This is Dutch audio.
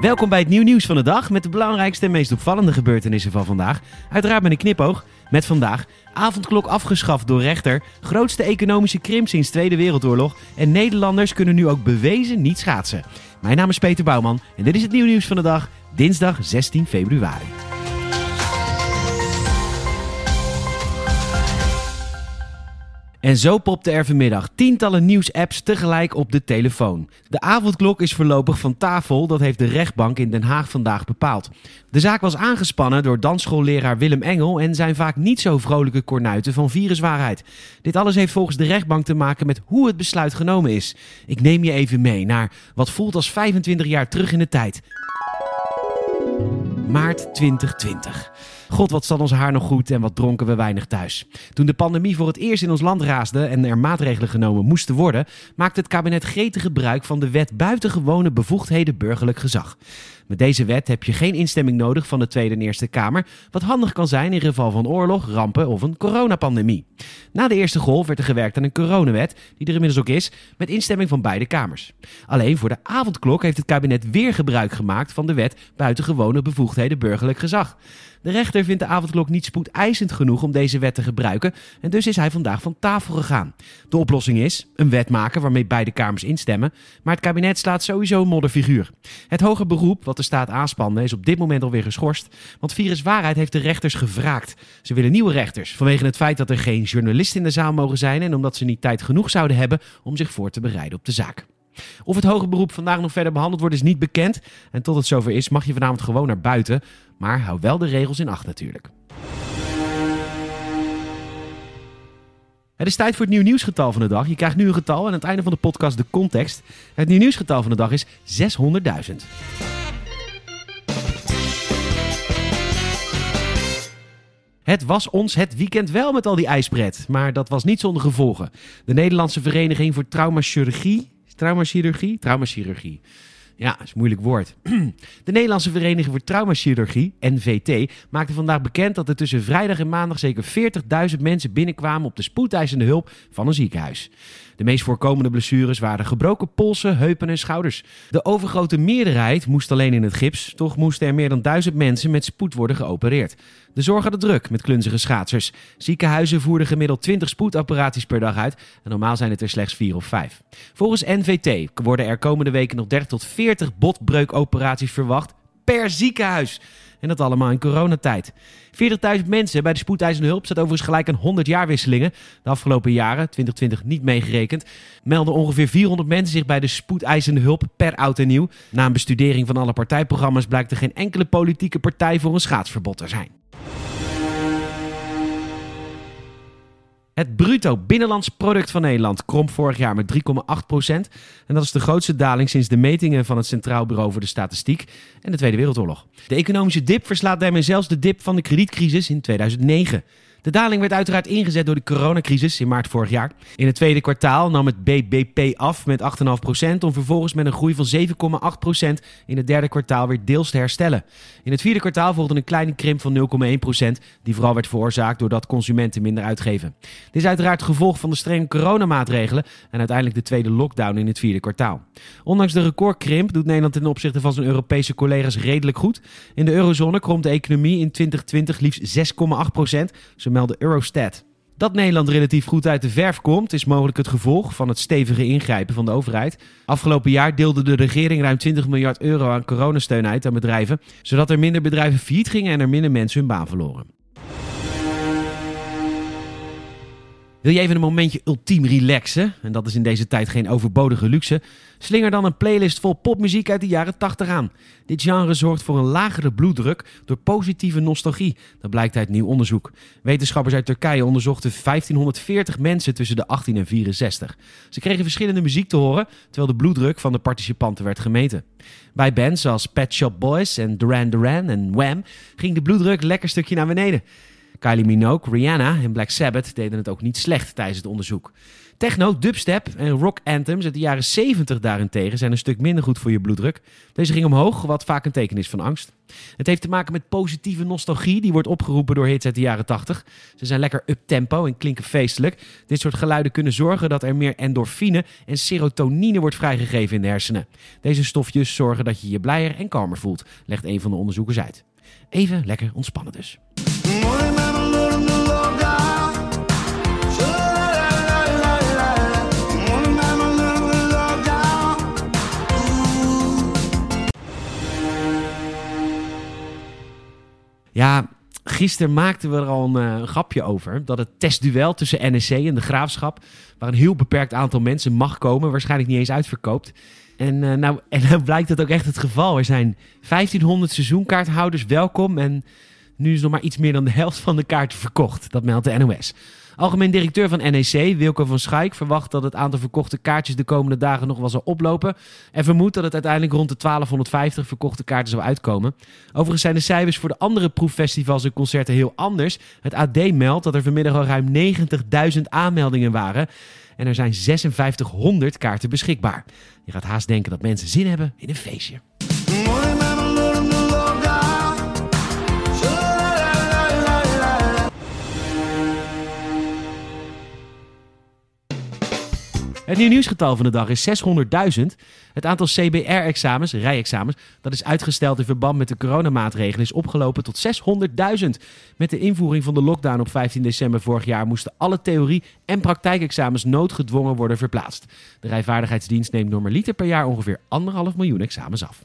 Welkom bij het nieuw nieuws van de dag met de belangrijkste en meest opvallende gebeurtenissen van vandaag. Uiteraard met een knipoog. Met vandaag avondklok afgeschaft door rechter, grootste economische krimp sinds Tweede Wereldoorlog en Nederlanders kunnen nu ook bewezen niet schaatsen. Mijn naam is Peter Bouwman en dit is het nieuw nieuws van de dag, dinsdag 16 februari. En zo popte er vanmiddag tientallen nieuwsapps tegelijk op de telefoon. De avondklok is voorlopig van tafel, dat heeft de rechtbank in Den Haag vandaag bepaald. De zaak was aangespannen door dansschoolleraar Willem Engel en zijn vaak niet zo vrolijke kornuiten van viruswaarheid. Dit alles heeft volgens de rechtbank te maken met hoe het besluit genomen is. Ik neem je even mee naar wat voelt als 25 jaar terug in de tijd. Maart 2020. God, wat zat ons haar nog goed en wat dronken we weinig thuis. Toen de pandemie voor het eerst in ons land raasde en er maatregelen genomen moesten worden, maakte het kabinet gretig gebruik van de wet buitengewone bevoegdheden burgerlijk gezag. Met deze wet heb je geen instemming nodig van de Tweede en Eerste Kamer, wat handig kan zijn in geval van oorlog, rampen of een coronapandemie. Na de eerste golf werd er gewerkt aan een coronawet, die er inmiddels ook is, met instemming van beide kamers. Alleen voor de avondklok heeft het kabinet weer gebruik gemaakt van de wet buitengewone bevoegdheden burgerlijk gezag. De rechter vindt de avondklok niet spoedeisend genoeg om deze wet te gebruiken en dus is hij vandaag van tafel gegaan. De oplossing is een wet maken waarmee beide kamers instemmen, maar het kabinet slaat sowieso een modderfiguur. Het hoger beroep, wat de staat aanspannen, is op dit moment alweer geschorst, want viruswaarheid heeft de rechters gevraagd. Ze willen nieuwe rechters vanwege het feit dat er geen journalisten in de zaal mogen zijn en omdat ze niet tijd genoeg zouden hebben om zich voor te bereiden op de zaak. Of het hoger beroep vandaag nog verder behandeld wordt is niet bekend. En tot het zover is mag je vanavond gewoon naar buiten. Maar hou wel de regels in acht natuurlijk. Het is tijd voor het nieuw nieuwsgetal van de dag. Je krijgt nu een getal en aan het einde van de podcast de context. Het nieuw nieuwsgetal van de dag is 600.000. Het was ons het weekend wel met al die ijspret, maar dat was niet zonder gevolgen. De Nederlandse Vereniging voor Traumachirurgie, traumachirurgie, traumachirurgie. Ja, is een moeilijk woord. De Nederlandse Vereniging voor Traumachirurgie, NVT, maakte vandaag bekend dat er tussen vrijdag en maandag zeker 40.000 mensen binnenkwamen op de spoedeisende hulp van een ziekenhuis. De meest voorkomende blessures waren gebroken polsen, heupen en schouders. De overgrote meerderheid moest alleen in het gips, toch moesten er meer dan duizend mensen met spoed worden geopereerd. De zorg had druk met klunzige schaatsers. Ziekenhuizen voerden gemiddeld 20 spoedoperaties per dag uit en normaal zijn het er slechts 4 of 5. Volgens NVT worden er komende weken nog 30 tot 40 botbreukoperaties verwacht per ziekenhuis. En dat allemaal in coronatijd. 40.000 mensen bij de spoedeisende hulp staat overigens gelijk aan 100 jaarwisselingen. De afgelopen jaren, 2020 niet meegerekend, melden ongeveer 400 mensen zich bij de spoedeisende hulp per oud en nieuw. Na een bestudering van alle partijprogramma's blijkt er geen enkele politieke partij voor een schaatsverbod te zijn. Het bruto binnenlands product van Nederland kromp vorig jaar met 3,8 procent. En dat is de grootste daling sinds de metingen van het Centraal Bureau voor de Statistiek en de Tweede Wereldoorlog. De economische dip verslaat daarmee zelfs de dip van de kredietcrisis in 2009. De daling werd uiteraard ingezet door de coronacrisis in maart vorig jaar. In het tweede kwartaal nam het BBP af met 8,5% om vervolgens met een groei van 7,8% in het derde kwartaal weer deels te herstellen. In het vierde kwartaal volgde een kleine krimp van 0,1% die vooral werd veroorzaakt doordat consumenten minder uitgeven. Dit is uiteraard gevolg van de strenge coronamaatregelen en uiteindelijk de tweede lockdown in het vierde kwartaal. Ondanks de recordkrimp doet Nederland ten opzichte van zijn Europese collega's redelijk goed. In de eurozone kromp de economie in 2020 liefst 6,8%, melden Eurostat. Dat Nederland relatief goed uit de verf komt, is mogelijk het gevolg van het stevige ingrijpen van de overheid. Afgelopen jaar deelde de regering ruim 20 miljard euro aan coronasteun uit aan bedrijven, zodat er minder bedrijven failliet gingen en er minder mensen hun baan verloren. Wil je even een momentje ultiem relaxen? En dat is in deze tijd geen overbodige luxe. Slinger dan een playlist vol popmuziek uit de jaren 80 aan. Dit genre zorgt voor een lagere bloeddruk door positieve nostalgie. Dat blijkt uit nieuw onderzoek. Wetenschappers uit Turkije onderzochten 1540 mensen tussen de 18 en 64. Ze kregen verschillende muziek te horen, terwijl de bloeddruk van de participanten werd gemeten. Bij bands als Pet Shop Boys en Duran Duran en Wham ging de bloeddruk lekker stukje naar beneden. Kylie Minogue, Rihanna en Black Sabbath deden het ook niet slecht tijdens het onderzoek. Techno, dubstep en rock anthems uit de jaren 70 daarentegen zijn een stuk minder goed voor je bloeddruk. Deze ging omhoog, wat vaak een teken is van angst. Het heeft te maken met positieve nostalgie, die wordt opgeroepen door hits uit de jaren 80. Ze zijn lekker up-tempo en klinken feestelijk. Dit soort geluiden kunnen zorgen dat er meer endorfine en serotonine wordt vrijgegeven in de hersenen. Deze stofjes zorgen dat je je blijer en kalmer voelt, legt een van de onderzoekers uit. Even lekker ontspannen dus. Ja, gisteren maakten we er al een, uh, grapje over. Dat het testduel tussen NEC en de Graafschap... waar een heel beperkt aantal mensen mag komen... waarschijnlijk niet eens uitverkoopt. En, uh, nou, en nou blijkt dat ook echt het geval. Er zijn 1500 seizoenkaarthouders welkom... en nu is nog maar iets meer dan de helft van de kaarten verkocht. Dat meldt de NOS. Algemeen directeur van NEC, Wilco van Schaik, verwacht dat het aantal verkochte kaartjes de komende dagen nog wel zal oplopen. En vermoedt dat het uiteindelijk rond de 1250 verkochte kaarten zal uitkomen. Overigens zijn de cijfers voor de andere proeffestivals en concerten heel anders. Het AD meldt dat er vanmiddag al ruim 90.000 aanmeldingen waren. En er zijn 5600 kaarten beschikbaar. Je gaat haast denken dat mensen zin hebben in een feestje. Het nieuw nieuwsgetal van de dag is 600.000. Het aantal CBR-examens, rijexamens, dat is uitgesteld in verband met de coronamaatregelen, is opgelopen tot 600.000. Met de invoering van de lockdown op 15 december vorig jaar moesten alle theorie- en praktijkexamens noodgedwongen worden verplaatst. De Rijvaardigheidsdienst neemt normaliter per jaar ongeveer anderhalf miljoen examens af.